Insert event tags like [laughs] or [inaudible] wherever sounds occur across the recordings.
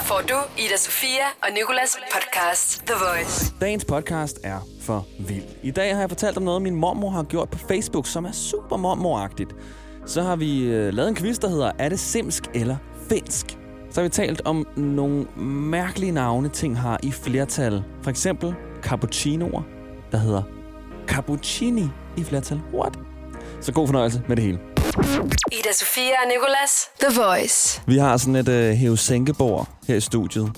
Her får du Ida Sofia og Nikolas podcast The Voice. Dagens podcast er for vild. I dag har jeg fortalt om noget, min mormor har gjort på Facebook, som er super mormoragtigt. Så har vi øh, lavet en quiz, der hedder, er det simsk eller finsk? Så har vi talt om nogle mærkelige navne, ting har i flertal. For eksempel cappuccinoer, der hedder cappuccini i flertal. What? Så god fornøjelse med det hele. Ida Sofia og Nikolas The Voice. Vi har sådan et øh, hæve-sænke-bord her i studiet,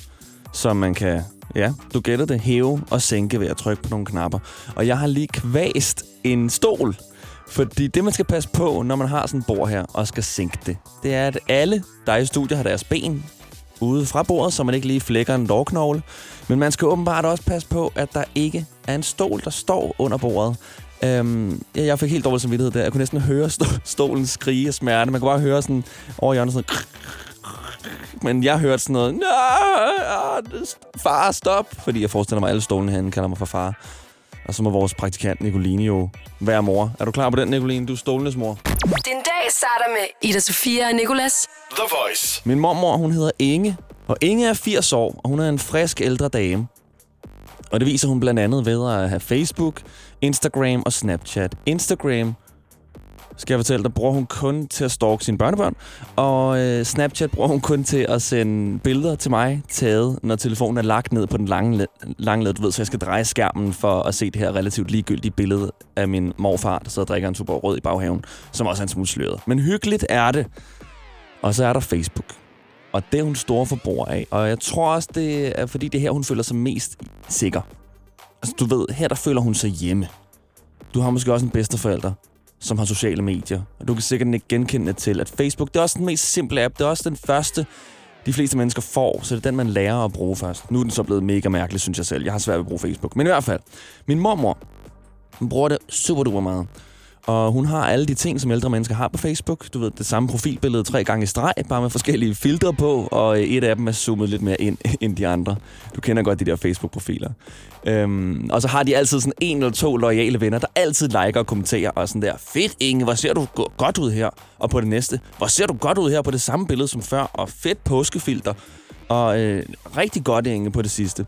som man kan, ja, du gætter det, hæve og sænke ved at trykke på nogle knapper. Og jeg har lige kvæst en stol, fordi det, man skal passe på, når man har sådan et bord her og skal sænke det, det er, at alle, der er i studiet, har deres ben ude fra bordet, så man ikke lige flækker en lårknogle. Men man skal åbenbart også passe på, at der ikke er en stol, der står under bordet. Øhm, ja, jeg fik helt dårlig samvittighed der. Jeg kunne næsten høre st- stolen skrige af smerte. Man kunne bare høre sådan over hjørnet sådan... Men jeg hørte sådan noget... "Nå, Far, stop! Fordi jeg forestiller mig, at alle stolene herinde kalder mig for far. Og så må vores praktikant Nicoline jo være mor. Er du klar på den, Nicoline? Du er stolenes mor. Din dag starter med Ida Sofia og Nikolas. The Voice. Min mormor, hun hedder Inge. Og Inge er 80 år, og hun er en frisk ældre dame. Og det viser hun blandt andet ved at have Facebook, Instagram og Snapchat. Instagram, skal jeg fortælle dig, bruger hun kun til at stalke sine børnebørn. Og øh, Snapchat bruger hun kun til at sende billeder til mig, taget, når telefonen er lagt ned på den lange, lange led. Du ved, så jeg skal dreje skærmen for at se det her relativt ligegyldige billede af min morfar, der sidder og drikker en super rød i baghaven, som også er en smule sløret. Men hyggeligt er det. Og så er der Facebook. Og det er hun store forbruger af. Og jeg tror også, det er fordi, det er her, hun føler sig mest sikker. Altså, du ved, her der føler hun sig hjemme. Du har måske også en bedsteforælder, som har sociale medier. Og du kan sikkert ikke genkende til, at Facebook, det er også den mest simple app. Det er også den første, de fleste mennesker får, så det er den, man lærer at bruge først. Nu er den så blevet mega mærkelig, synes jeg selv. Jeg har svært ved at bruge Facebook. Men i hvert fald, min mormor, hun bruger det super duper meget. Og hun har alle de ting, som ældre mennesker har på Facebook. Du ved, det samme profilbillede tre gange i streg, bare med forskellige filtre på, og øh, et af dem er zoomet lidt mere ind [laughs] end de andre. Du kender godt de der Facebook-profiler. Øhm, og så har de altid sådan en eller to loyale venner, der altid liker og kommenterer, og sådan der, fedt Inge, hvor ser du godt ud her? Og på det næste, hvor ser du godt ud her på det samme billede som før? Og fedt påskefilter. Og øh, rigtig godt Inge på det sidste.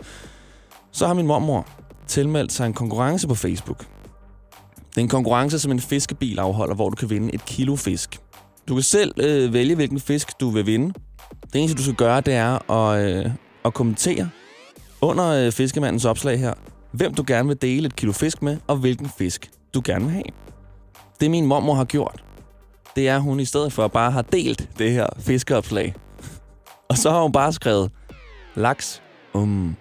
Så har min mormor tilmeldt sig en konkurrence på Facebook. Det er en konkurrence, som en fiskebil afholder, hvor du kan vinde et kilo fisk. Du kan selv øh, vælge, hvilken fisk du vil vinde. Det eneste, du skal gøre, det er at, øh, at kommentere under øh, fiskemandens opslag her, hvem du gerne vil dele et kilo fisk med, og hvilken fisk du gerne vil have. Det min mormor har gjort, det er, at hun i stedet for bare har delt det her fiskeopslag. [laughs] Og så har hun bare skrevet, laks, um.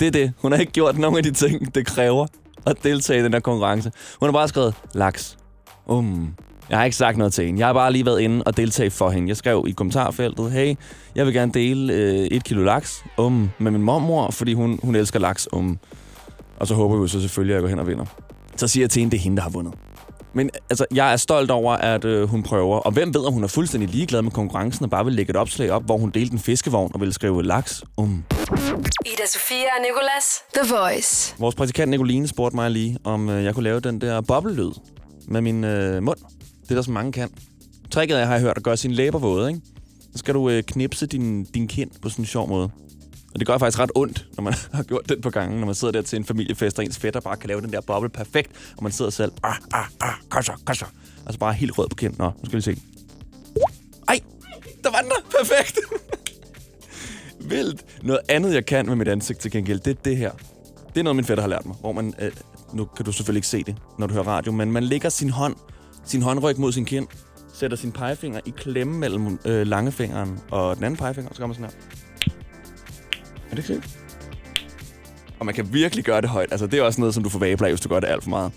Det er det. Hun har ikke gjort nogen af de ting, det kræver at deltage i den her konkurrence. Hun har bare skrevet, laks, um. Jeg har ikke sagt noget til hende. Jeg har bare lige været inde og deltage for hende. Jeg skrev i kommentarfeltet, hey, jeg vil gerne dele øh, et kilo laks um, med min mormor, fordi hun, hun elsker laks um. Og så håber vi jo så selvfølgelig, at jeg går hen og vinder. Så siger jeg til hende, det er hende, der har vundet. Men altså, jeg er stolt over, at øh, hun prøver. Og hvem ved, om hun er fuldstændig ligeglad med konkurrencen og bare vil lægge et opslag op, hvor hun delte en fiskevogn og vil skrive laks um. Ida Sofia og Nikolas The Voice. Vores praktikant Nicoline spurgte mig lige, om øh, jeg kunne lave den der boblelyd med min øh, mund. Det er der så mange kan. Tricket er, har jeg hørt, at gøre sine læber våde, ikke? Så skal du øh, knipse din, din kind på sådan en sjov måde. Og det gør faktisk ret ondt, når man [laughs] har gjort det på gangen, når man sidder der til en familiefest, og ens fætter bare kan lave den der boble perfekt, og man sidder selv, ah, ah, ah, kosher, kosher. Altså bare helt rød på kinden. Nå, nu skal vi se. Ej, der var den der. Perfekt. [laughs] Vildt. Noget andet, jeg kan med mit ansigt til gengæld, det er det her. Det er noget, min fætter har lært mig, hvor man... Øh, nu kan du selvfølgelig ikke se det, når du hører radio, men man lægger sin hånd, sin håndryg mod sin kind, sætter sin pegefinger i klemme mellem øh, langefingeren og den anden pegefinger, og så gør man sådan her. Er det ikke? Og man kan virkelig gøre det højt. Altså, det er også noget, som du får vabler hvis du gør det alt for meget.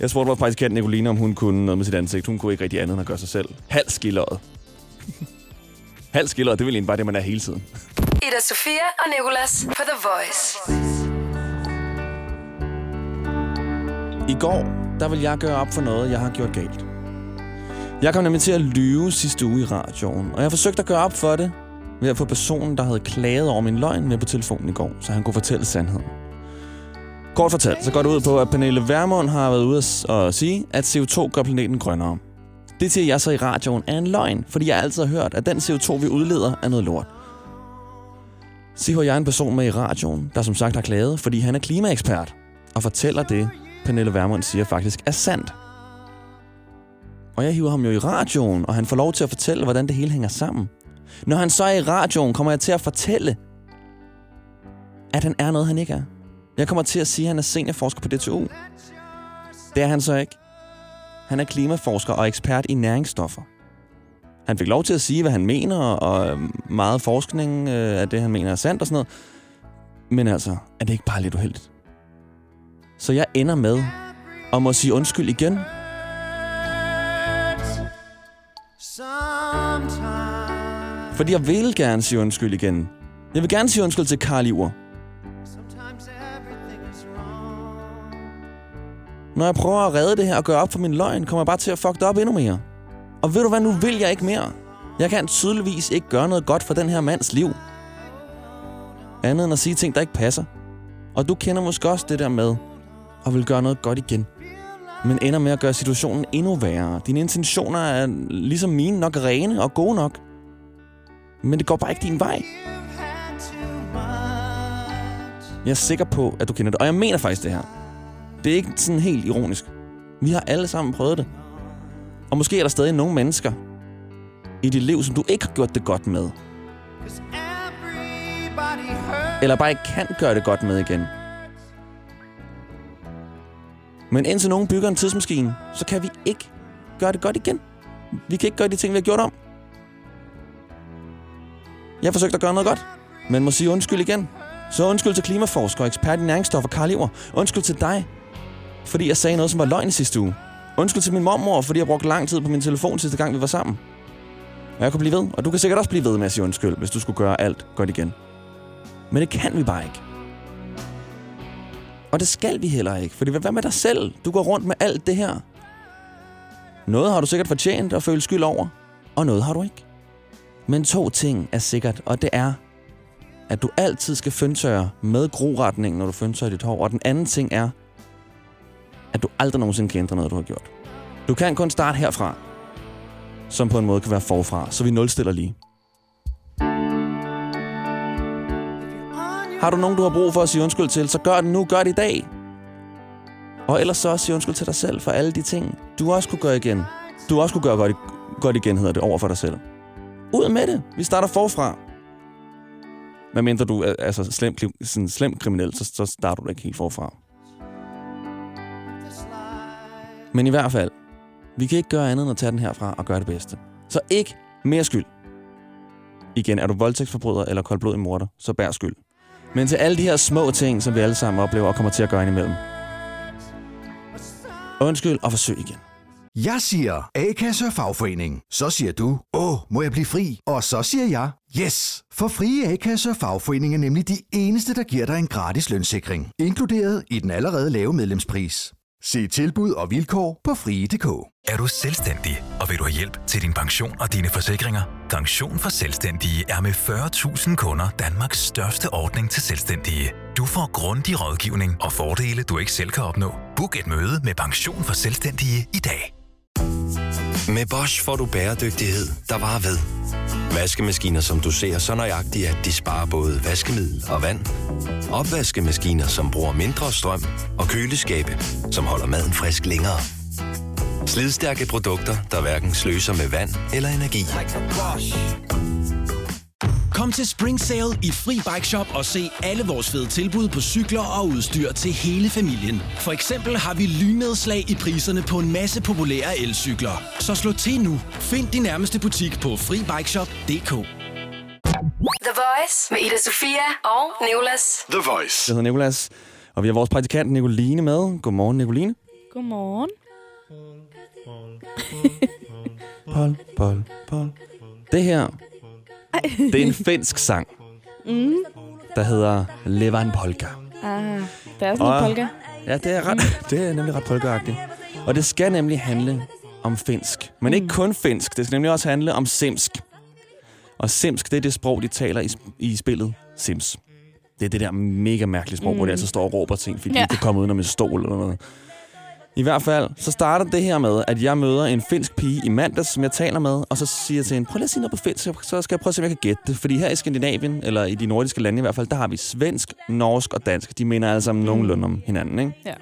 Jeg spurgte vores praktikant Nicoline, om hun kunne noget med sit ansigt. Hun kunne ikke rigtig andet end at gøre sig selv. Halv skilleret. Halv skilleret, det vil egentlig bare det, man er hele tiden. Ida Sofia og Nicolas på The Voice. I går, der vil jeg gøre op for noget, jeg har gjort galt. Jeg kom nemlig til at lyve sidste uge i radioen, og jeg forsøgte at gøre op for det ved at få personen, der havde klaget over min løgn med på telefonen i går, så han kunne fortælle sandheden. Kort fortalt, så går det ud på, at Pernille Vermund har været ude at- at sige, at CO2 gør planeten grønnere. Det siger jeg så i radioen er en løgn, fordi jeg altid har hørt, at den CO2, vi udleder, er noget lort. Se, jeg er en person med i radioen, der som sagt har klaget, fordi han er klimaekspert, og fortæller det, Pernille Vermund siger faktisk er sandt. Og jeg hiver ham jo i radioen, og han får lov til at fortælle, hvordan det hele hænger sammen. Når han så er i radioen, kommer jeg til at fortælle, at han er noget, han ikke er. Jeg kommer til at sige, at han er seniorforsker på DTU. Det er han så ikke. Han er klimaforsker og ekspert i næringsstoffer. Han fik lov til at sige, hvad han mener, og øh, meget forskning øh, af det, han mener er sandt og sådan noget. Men altså, er det ikke bare lidt uheldigt? Så jeg ender med at må sige undskyld igen. Fordi jeg vil gerne sige undskyld igen. Jeg vil gerne sige undskyld til Karl Iver. Når jeg prøver at redde det her og gøre op for min løgn, kommer jeg bare til at fuck det op endnu mere. Og ved du hvad, nu vil jeg ikke mere. Jeg kan tydeligvis ikke gøre noget godt for den her mands liv. Andet end at sige ting, der ikke passer. Og du kender måske også det der med at vil gøre noget godt igen. Men ender med at gøre situationen endnu værre. Dine intentioner er ligesom mine nok rene og gode nok. Men det går bare ikke din vej. Jeg er sikker på, at du kender det. Og jeg mener faktisk det her. Det er ikke sådan helt ironisk. Vi har alle sammen prøvet det. Og måske er der stadig nogle mennesker i dit liv, som du ikke har gjort det godt med. Eller bare ikke kan gøre det godt med igen. Men indtil nogen bygger en tidsmaskine, så kan vi ikke gøre det godt igen. Vi kan ikke gøre de ting, vi har gjort om. Jeg har forsøgt at gøre noget godt, men må sige undskyld igen. Så undskyld til klimaforsker ekspert i næringsstoffer Karl Iver. Undskyld til dig, fordi jeg sagde noget, som var løgn i sidste uge. Undskyld til min mormor, fordi jeg brugte lang tid på min telefon sidste gang, vi var sammen. Og jeg kunne blive ved, og du kan sikkert også blive ved med at sige undskyld, hvis du skulle gøre alt godt igen. Men det kan vi bare ikke. Og det skal vi heller ikke, fordi hvad med dig selv? Du går rundt med alt det her. Noget har du sikkert fortjent at føle skyld over, og noget har du ikke. Men to ting er sikkert, og det er, at du altid skal føntørre med groretningen, når du føntørrer dit hår. Og den anden ting er, at du aldrig nogensinde kan ændre noget, du har gjort. Du kan kun starte herfra, som på en måde kan være forfra, så vi nulstiller lige. Har du nogen, du har brug for at sige undskyld til, så gør det nu, gør det i dag. Og ellers så også sige undskyld til dig selv for alle de ting, du også kunne gøre igen. Du også kunne gøre godt, godt igen, hedder det, over for dig selv. Ud med det. Vi starter forfra. Men mindre du er altså, slem, sådan slem kriminel, så, så starter du ikke helt forfra. Men i hvert fald, vi kan ikke gøre andet end at tage den herfra og gøre det bedste. Så ikke mere skyld. Igen, er du voldtægtsforbryder eller koldblodig morder, så bær skyld. Men til alle de her små ting, som vi alle sammen oplever og kommer til at gøre indimellem. Undskyld og forsøg igen. Jeg siger A-kasse og fagforening. Så siger du, åh, må jeg blive fri? Og så siger jeg, yes! For frie A-kasse og fagforening er nemlig de eneste, der giver dig en gratis lønssikring. Inkluderet i den allerede lave medlemspris. Se tilbud og vilkår på frie.dk. Er du selvstændig, og vil du have hjælp til din pension og dine forsikringer? Pension for Selvstændige er med 40.000 kunder Danmarks største ordning til selvstændige. Du får grundig rådgivning og fordele, du ikke selv kan opnå. Book et møde med Pension for Selvstændige i dag. Med Bosch får du bæredygtighed, der varer ved. Vaskemaskiner, som du ser så nøjagtigt, at de sparer både vaskemiddel og vand. Opvaskemaskiner, som bruger mindre strøm. Og køleskabe, som holder maden frisk længere. Slidstærke produkter, der hverken sløser med vand eller energi. Kom til Spring Sale i Fri Bike Shop og se alle vores fede tilbud på cykler og udstyr til hele familien. For eksempel har vi lynedslag i priserne på en masse populære elcykler. Så slå til nu. Find din nærmeste butik på FriBikeShop.dk The Voice med Ida Sofia og Nicolas. The Voice. Jeg hedder Nikolas, og vi har vores praktikant Nicoline med. Godmorgen, Nicoline. Godmorgen. Pol, pol, pol. Det her, det er en finsk sang, Mm. der hedder Levan Polka. Ah, det er sådan Og- en polka. Ja, det er, ret, det er nemlig ret polkaagtigt. Og det skal nemlig handle om finsk. Men Mm. ikke kun finsk, det skal nemlig også handle om simsk. Og simsk, det er det sprog, de taler i, i spillet Sims. Det er det der mega mærkelige sprog, mm. hvor de Mm. altså står og råber ting, fordi Ja. de ikke kan komme ud om en stol eller noget. I hvert fald, så starter det her med, at jeg møder en finsk pige i mandags, som jeg taler med, og så siger jeg til hende, prøv lige at sige noget på finsk, så skal jeg prøve at se, om jeg kan gætte det. Fordi her i Skandinavien, eller i de nordiske lande i hvert fald, der har vi svensk, norsk og dansk. De mener alle sammen nogenlunde om hinanden, ikke? Ja.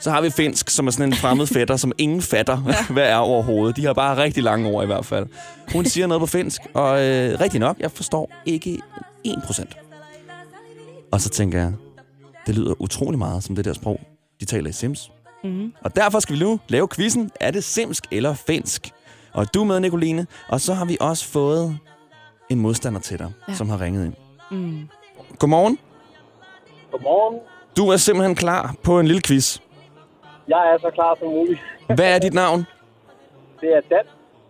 Så har vi finsk, som er sådan en fremmed fætter, som ingen fatter, [laughs] hvad er overhovedet. De har bare rigtig lange ord i hvert fald. Hun siger noget på finsk, og øh, rigtig nok, jeg forstår ikke 1%. Og så tænker jeg, det lyder utrolig meget som det der sprog, de taler i Sims. Mm. Og derfor skal vi nu lave quizzen. Er det simsk eller finsk? Og du er med, Nicoline. Og så har vi også fået en modstander til dig, ja. Som har ringet ind. Mm. Godmorgen. Godmorgen. Du er simpelthen klar på en lille quiz. Jeg er så klar som muligt. [laughs] Hvad er dit navn? Det er Dan.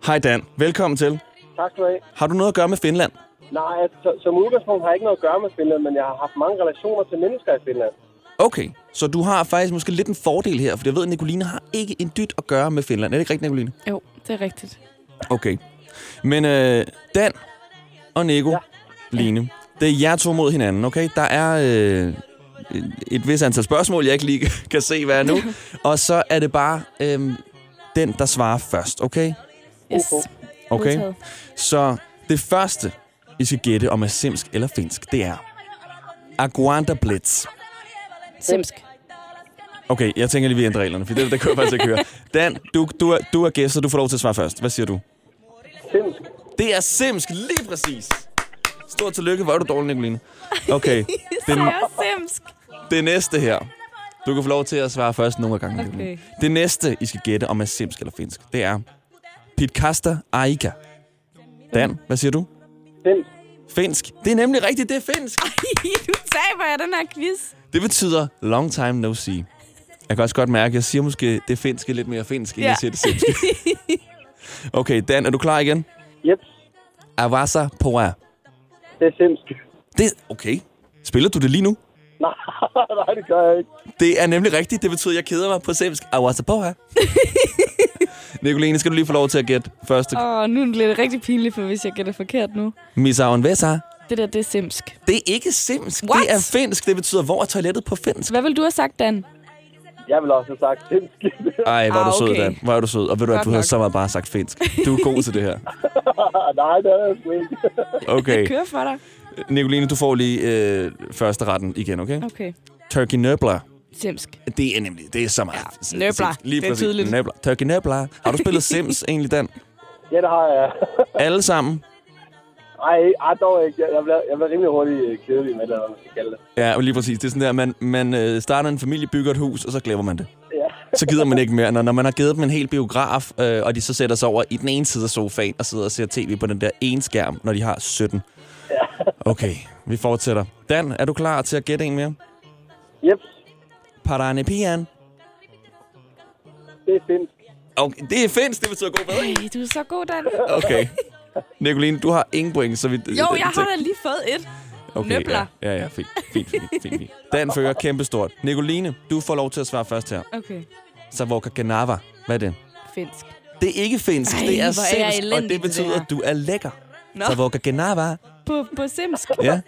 Hej Dan. Velkommen til. Tak skal du have. Har du noget at gøre med Finland? Nej, så, som udgangspunkt har jeg ikke noget at gøre med Finland, men jeg har haft mange relationer til mennesker i Finland. Okay, så du har faktisk måske lidt en fordel her, for jeg ved, at Nicoline har ikke en dyt at gøre med Finland. Er det ikke rigtigt, Nicoline? Jo, det er rigtigt. Okay. Men øh, Dan og Nico, ja. Line, det er jer to mod hinanden, okay? Der er øh, et vis antal spørgsmål, jeg ikke lige [laughs] kan se, hvad er nu. [laughs] og så er det bare øh, den, der svarer først, okay? Yes. Okay. Så det første, I skal gætte om er simsk eller finsk, det er Aguanta Blitz. Simsk. Okay, jeg tænker lige, vi ændrer reglerne, for det, det kan jeg faktisk ikke høre. Dan, du, du, er, du er gæst, så du får lov til at svare først. Hvad siger du? Simsk. Det er simsk, lige præcis. Stort tillykke, hvor er du dårlig, Nicoline. Okay, [laughs] Det den, er simsk. det næste her. Du kan få lov til at svare først nogle gange. Nicoline. Okay. Det næste, I skal gætte om er simsk eller finsk, det er Pitkasta Aika. Dan, hvad siger du? Simsk. Finsk. Det er nemlig rigtigt, det er finsk. du taber jeg den her quiz. Det betyder long time no see. Jeg kan også godt mærke, at jeg siger måske det finske lidt mere finsk, end Ja. jeg siger det simske. [laughs] Okay, Dan, er du klar igen? Yep. Avasa Poa. Det er simsk. Det okay. Spiller du det lige nu? Nej, [laughs] nej, det gør jeg ikke. Det er nemlig rigtigt. Det betyder, at jeg keder mig på simsk. Avasa Poa. [laughs] Nicoline, skal du lige få lov til at gætte første? Åh, oh, nu bliver det rigtig pinligt, for hvis jeg gætter forkert nu. Misauen Vesa. Det der, det er simsk. Det er ikke simsk. What? Det er finsk. Det betyder, hvor er toilettet på finsk? Hvad vil du have sagt, Dan? Jeg vil også have sagt simsk. [laughs] Ej, hvor er du Ah, sød, okay. Dan. Hvor er du sød. Og ved du Godt du nok. så meget bare sagt finsk. Du er god til det her. [laughs] nej, det er jeg sgu ikke. [laughs] Okay. Kør for dig. Nicoline, du får lige øh, første retten igen, okay? Okay. Turkey Nöbler. Simsk. Det er nemlig, det er så meget. Ja, Nöbler. Lige Det er tydeligt. Nöbler. Turkey Nöbler. Har du spillet Sims egentlig, Dan? Ja, det har jeg. Alle sammen? Ej, ej, dog ikke. Jeg, jeg, bliver, jeg bliver rimelig hurtigt øh, kedelig med det, eller hvad man skal kalde det. Ja, lige præcis. Det er sådan der, man, man øh, starter en familie, bygger et hus, og så glemmer man det. Ja. [laughs] Så gider man ikke mere. Når, når man har givet dem en hel biograf, øh, og de så sætter sig over i den ene side af sofaen og sidder og ser tv på den der ene skærm, når de har 17. [laughs] Okay, vi fortsætter. Dan, er du klar til at gætte en mere? Yep. Paranipian. Det er finsk. Okay, det er finsk, det betyder god bedring. Ej, du er så god, Dan. Okay. Nicoline, du har ingen point, så vi... Jo, jeg har da lige fået et. Okay, Nøbler. Ja, ja, ja fint, fint, fint, fint, fint. Dan fører kæmpestort. Nicoline, du får lov til at svare først her. Okay. Savoka Ganava. Hvad er det? Finsk. Det er ikke finsk, Ej, det er simsk, og det betyder, det at du er lækker. Nå, Savoka Ganava. på, på simsk. Ja.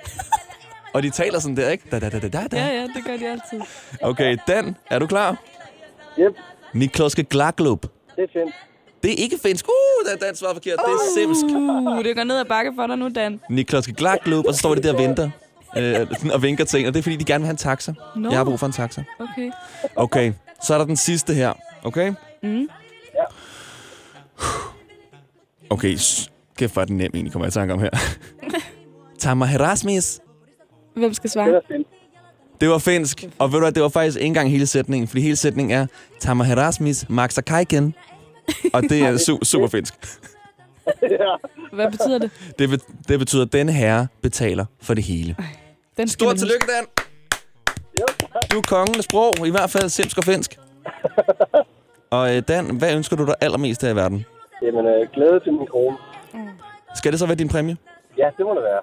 Og de taler sådan der, ikke? Da, da, da, da, da, Ja, ja, det gør de altid. Okay, Dan, er du klar? Yep. Nikloske Glaglub. Det er finsk. Det er ikke finsk. Uh, Dan, Dan svarer forkert. Det er simsk. Uh, det går ned ad bakke for dig nu, Dan. Nikloske Glaglub, og så står de der og venter. Øh, og vinker til en, og det er fordi, de gerne vil have en taxa. Nå. Jeg har brug for en taxa. Okay. Okay, så er der den sidste her. Okay? Mm. Okay, kæft hvor er den nem egentlig, kommer jeg i tanke om her. [laughs] Tamarasmis. Hvem skal Det svare? finsk. Det var finsk, og ved du hvad, det var faktisk ikke engang hele sætningen, fordi hele sætningen er Tamarasmis Maxakaiken. Og det er [laughs] su- super finsk. ja. Hvad betyder det? Det, be- det betyder, at denne herre betaler for det hele. Den skal Stort man tillykke, Dan! Du er kongen af sprog, i hvert fald simsk og finsk. [laughs] Og øh, Dan, hvad ønsker du dig allermest af i verden? Jamen, øh, glæde til min kone. Skal det så være din præmie? Ja, det må det være.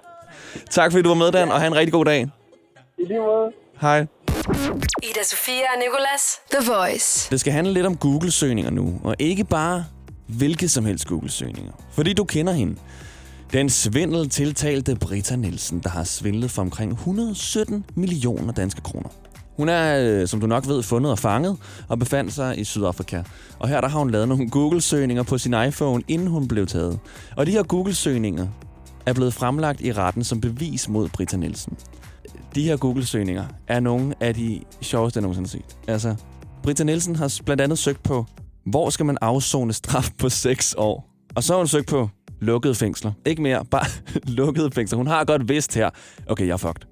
Tak fordi du var med, Dan, og have en rigtig god dag. I lige måde. Hej. Ida Sofia og Nicolas. The Voice. Det skal handle lidt om Google-søgninger nu, og ikke bare hvilke som helst Google-søgninger. Fordi du kender hende. Den svindel tiltalte Britta Nielsen, der har svindlet for omkring 117 millioner danske kroner. Hun er, øh, som du nok ved, fundet og fanget og befandt sig i Sydafrika. Og her der har hun lavet nogle Google-søgninger på sin iPhone, inden hun blev taget. Og de her Google-søgninger er blevet fremlagt i retten som bevis mod Britta Nielsen. De her Google-søgninger er nogle af de sjoveste, jeg nogensinde har set. Altså, Britta Nielsen har blandt andet søgt på, hvor skal man afzone straf på 6 år? Og så har hun søgt på lukkede fængsler. Ikke mere, [laughs] bare lukkede fængsler. Hun har godt vidst her, okay, jeg er fucked.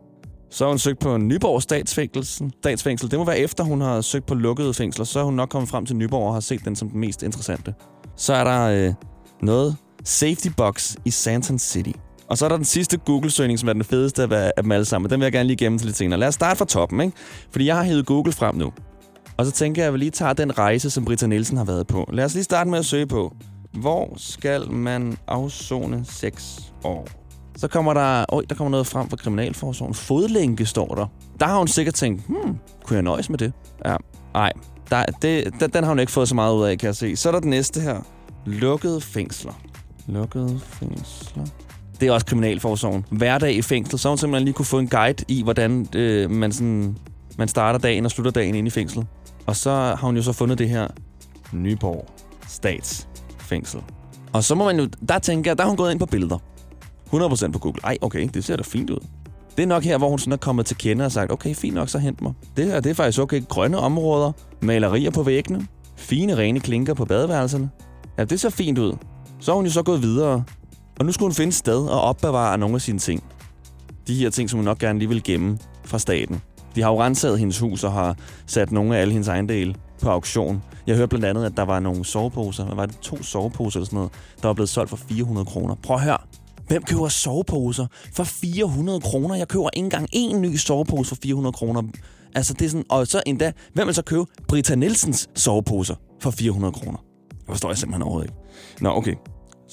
Så har hun søgt på Nyborg statsfængsel. statsfængsel. Det må være efter, hun har søgt på lukkede fængsler. Så er hun nok kommet frem til Nyborg og har set den som den mest interessante. Så er der øh, noget Safety Box i Santon City. Og så er der den sidste Google-søgning, som er den fedeste af af dem alle sammen. Den vil jeg gerne lige gennem til lidt senere. Lad os starte fra toppen, ikke? Fordi jeg har hævet Google frem nu. Og så tænker jeg, at vi lige tager den rejse, som Britta Nielsen har været på. Lad os lige starte med at søge på, hvor skal man afzone 6 år? Så kommer der, øj, der kommer noget frem fra Kriminalforsorgen. Fodlænke står der. Der har hun sikkert tænkt, hmm, kunne jeg nøjes med det? Ja, nej. Der, det, den, den har hun ikke fået så meget ud af, kan jeg se. Så er der den næste her. Lukkede fængsler. Lukkede fængsler. Det er også Kriminalforsorgen. Hverdag i fængsel. Så har hun simpelthen lige kunne få en guide i, hvordan øh, man, sådan, man starter dagen og slutter dagen inde i fængsel. Og så har hun jo så fundet det her Nyborg Statsfængsel. Og så må man jo, der tænker jeg, der har hun gået ind på billeder. 100% på Google. Ej, okay, det ser da fint ud. Det er nok her, hvor hun sådan er kommet til kende og sagt, okay, fint nok, så hent mig. Det her, det er faktisk okay. Grønne områder, malerier på væggene, fine rene klinker på badeværelserne. Ja, det ser fint ud. Så har hun jo så gået videre, og nu skulle hun finde et sted og opbevare nogle af sine ting. De her ting, som hun nok gerne lige vil gemme fra staten. De har jo renset hendes hus og har sat nogle af alle hendes ejendele på auktion. Jeg hørte blandt andet, at der var nogle soveposer. Hvad var det? To soveposer eller sådan noget, der var blevet solgt for 400 kroner. Prøv at høre. Hvem køber soveposer for 400 kroner? Jeg køber ikke engang en ny sovepose for 400 kroner. Altså, det er sådan... Og så endda, hvem vil så købe Britta Nielsens soveposer for 400 kroner? Det forstår jeg simpelthen overhovedet ikke. Nå, okay.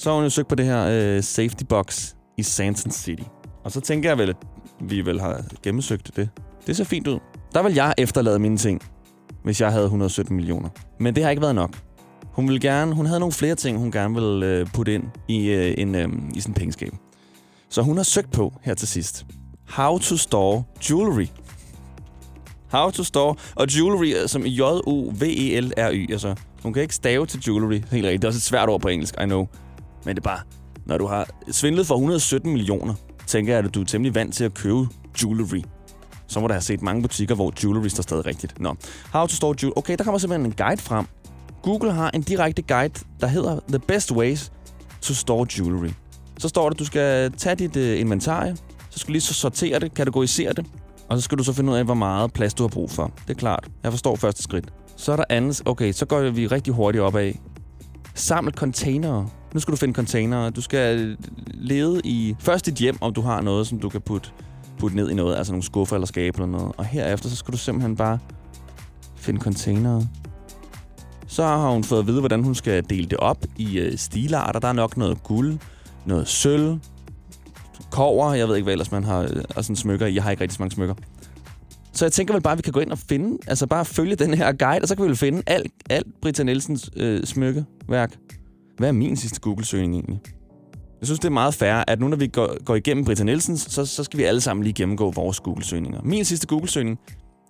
Så har hun jo søgt på det her øh, safety box i Santon City. Og så tænker jeg vel, at vi vel har gennemsøgt det. Det ser fint ud. Der vil jeg efterlade mine ting, hvis jeg havde 117 millioner. Men det har ikke været nok. Hun ville gerne, hun havde nogle flere ting, hun gerne ville øh, putte ind i, øh, en, øh, i sin pengeskab. Så hun har søgt på her til sidst. How to store jewelry. How to store. Og jewelry øh, som J-U-V-E-L-R-Y. Altså, hun kan ikke stave til jewelry. Helt rigtigt. Det er også et svært ord på engelsk, I know. Men det er bare, når du har svindlet for 117 millioner, tænker jeg, at du er temmelig vant til at købe jewelry. Så må du have set mange butikker, hvor jewelry står stadig rigtigt. Nå. How to store jewelry. Okay, der kommer simpelthen en guide frem. Google har en direkte guide, der hedder The Best Ways to Store Jewelry. Så står der, at du skal tage dit uh, inventarie, så skal du lige så sortere det, kategorisere det, og så skal du så finde ud af, hvor meget plads du har brug for. Det er klart. Jeg forstår første skridt. Så er der andet. Okay, så går vi rigtig hurtigt op af. Samle containere. Nu skal du finde containere. Du skal lede i først dit hjem, om du har noget, som du kan putte, putte ned i noget. Altså nogle skuffer eller skabe eller noget. Og herefter, så skal du simpelthen bare finde containere. Så har hun fået at vide, hvordan hun skal dele det op i øh, stilarter. Der er nok noget guld, noget sølv, kover. Jeg ved ikke, hvad ellers man har øh, og sådan smykker. Jeg har ikke rigtig så mange smykker. Så jeg tænker vel bare, at vi kan gå ind og finde, altså bare følge den her guide, og så kan vi vel finde alt, alt Britta Nielsens øh, smykkeværk. Hvad er min sidste Google-søgning egentlig? Jeg synes, det er meget fair, at nu når vi går, går igennem Britta Nielsens, så, så skal vi alle sammen lige gennemgå vores Google-søgninger. Min sidste Google-søgning,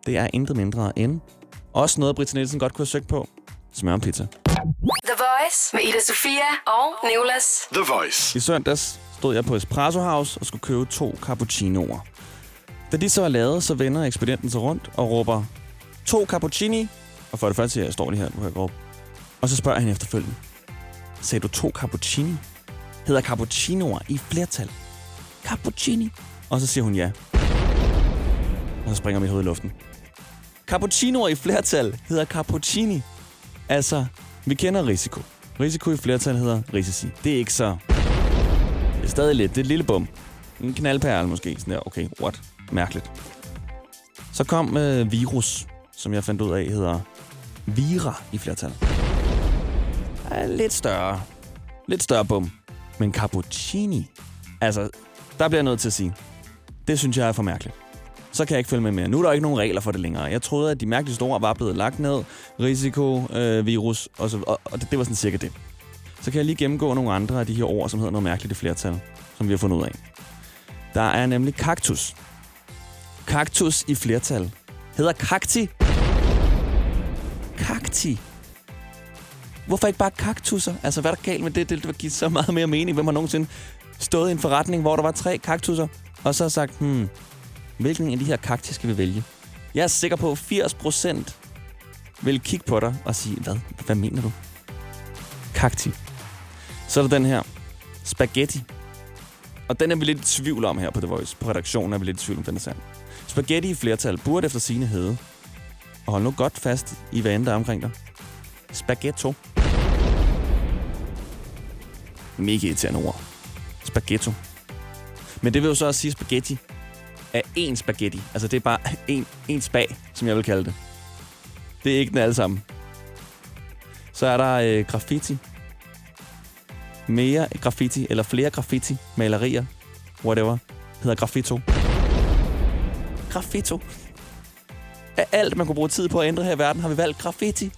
det er intet mindre end også noget, Britta Nielsen godt kunne have søgt på. Smør om pizza. The Voice med Ida Sofia og Nicolas. The Voice. I søndags stod jeg på Espresso House og skulle købe to cappuccinoer. Da de så er lavet, så vender ekspedienten sig rundt og råber, to cappuccini. Og for det første siger jeg, jeg står lige her, du kan råbe. Og så spørger jeg hende efterfølgende, sagde du to cappuccini? Hedder cappuccinoer i flertal? Cappuccini? Og så siger hun ja. Og så springer mit hoved i luften. Cappuccinoer i flertal hedder cappuccini. Altså, vi kender risiko. Risiko i flertal hedder risici. Det er ikke så... Det er stadig lidt. Det er et lille bum. En knaldperle måske. Sådan der, okay, what? Mærkeligt. Så kom øh, virus, som jeg fandt ud af hedder vira i flertal. Er lidt større. Lidt større bum. Men cappuccini, altså, der bliver jeg nødt til at sige, det synes jeg er for mærkeligt. Så kan jeg ikke følge med mere. Nu er der ikke nogen regler for det længere. Jeg troede, at de mærkeligste ord var blevet lagt ned. Risiko, øh, virus, og, så, og, og det, det var sådan cirka det. Så kan jeg lige gennemgå nogle andre af de her ord, som hedder noget mærkeligt i flertal, som vi har fundet ud af. Der er nemlig kaktus. Kaktus i flertal hedder kakti. Kakti. Hvorfor ikke bare kaktusser? Altså, hvad er der galt med det? Det vil give så meget mere mening. Hvem har nogensinde stået i en forretning, hvor der var tre kaktusser, og så har sagt, hmm, hvilken af de her kakti skal vi vælge? Jeg er sikker på, at 80 procent vil kigge på dig og sige, hvad? Hvad mener du? Kakti. Så er der den her. Spaghetti. Og den er vi lidt i tvivl om her på The Voice. På redaktionen er vi lidt i tvivl om, den er sand. Spaghetti i flertal burde efter sine hedde. Og hold nu godt fast i, vandet der er omkring dig. Spaghetto. Mega irriterende ord. Spaghetto. Men det vil jo så også sige, at spaghetti er én spaghetti. Altså det er bare [laughs] én, én spag, som jeg vil kalde det. Det er ikke den alle sammen. Så er der øh, graffiti. Mere graffiti, eller flere graffiti, malerier, whatever, hedder graffito. Graffito. Af alt, man kunne bruge tid på at ændre her i verden, har vi valgt graffiti.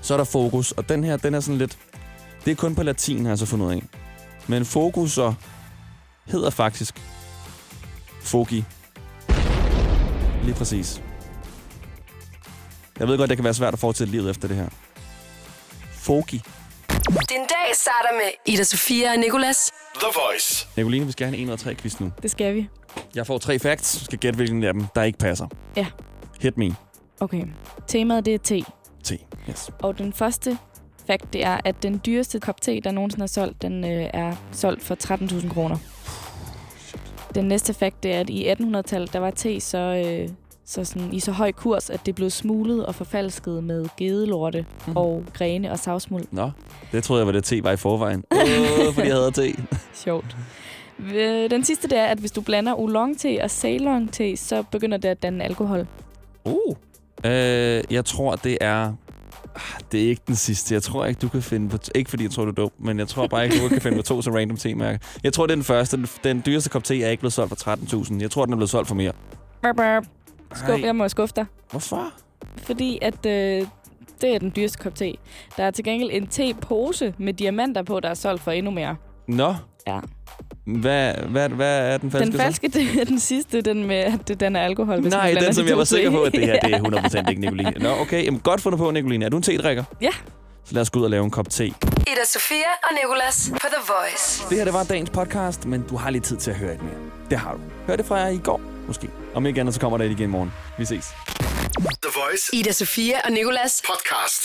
Så er der fokus, og den her, den er sådan lidt... Det er kun på latin, har jeg så fundet ud af. Men fokus så hedder faktisk Fogi. Lige præcis. Jeg ved godt, det kan være svært at fortsætte livet efter det her. Fogi. Din dag starter med Ida Sofia og Nicolas. The Voice. Nicoline, vi skal have en 1 ud af 3 quiz nu. Det skal vi. Jeg får tre facts. Du skal gætte, hvilken af dem, der ikke passer. Ja. Hit me. Okay. Temaet det er te. T. Yes. Og den første fact, det er, at den dyreste kop te, der nogensinde er solgt, den øh, er solgt for 13.000 kroner. Den næste fact, det er, at i 1800-tallet, der var te så, øh, så sådan, i så høj kurs, at det blev smuglet og forfalsket med gedelorte mm. og grene og savsmuld. Nå, det troede jeg var det te var i forvejen. Åh, fordi jeg havde te. [laughs] Sjovt. Øh, Den sidste, det er, at hvis du blander oolong-te og ceylon-te, så begynder det at danne alkohol. Uh. Øh, jeg tror, det er... Ah, Det er ikke den sidste. Jeg tror ikke, du kan finde på... Ikke fordi jeg tror, du er dum, men jeg tror bare ikke, du kan finde på to så random te-mærker. Jeg tror, det er den første. Den, den dyreste kop te er ikke blevet solgt for 13.000. Jeg tror, den er blevet solgt for mere. Burp, burp. Skub, jeg må skuffe dig. Hvorfor? Fordi at øh, det er den dyreste kop te. Der er til gengæld en te-pose med diamanter på, der er solgt for endnu mere. Nå. Ja. Hvad, hvad, hvad er den falske Den falske, [laughs] det er den sidste, den med, at det- den er alkohol. Hvis Nej, blander den, som jeg var sikker på, at det her det er 100% [laughs] ikke Nicoline. Nå, okay. Jamen, godt fundet på, Nicoline. Er du en te-drikker? Ja. Så lad os gå ud og lave en kop te. Ida Sofia og Nicolas på The Voice. Det her, det var dagens podcast, men du har lidt tid til at høre et mere. Det har du. Hør det fra jer i går, måske. Om ikke andet, så kommer der et igen i morgen. Vi ses. The Voice Ida Sofia og Nicolas. podcast.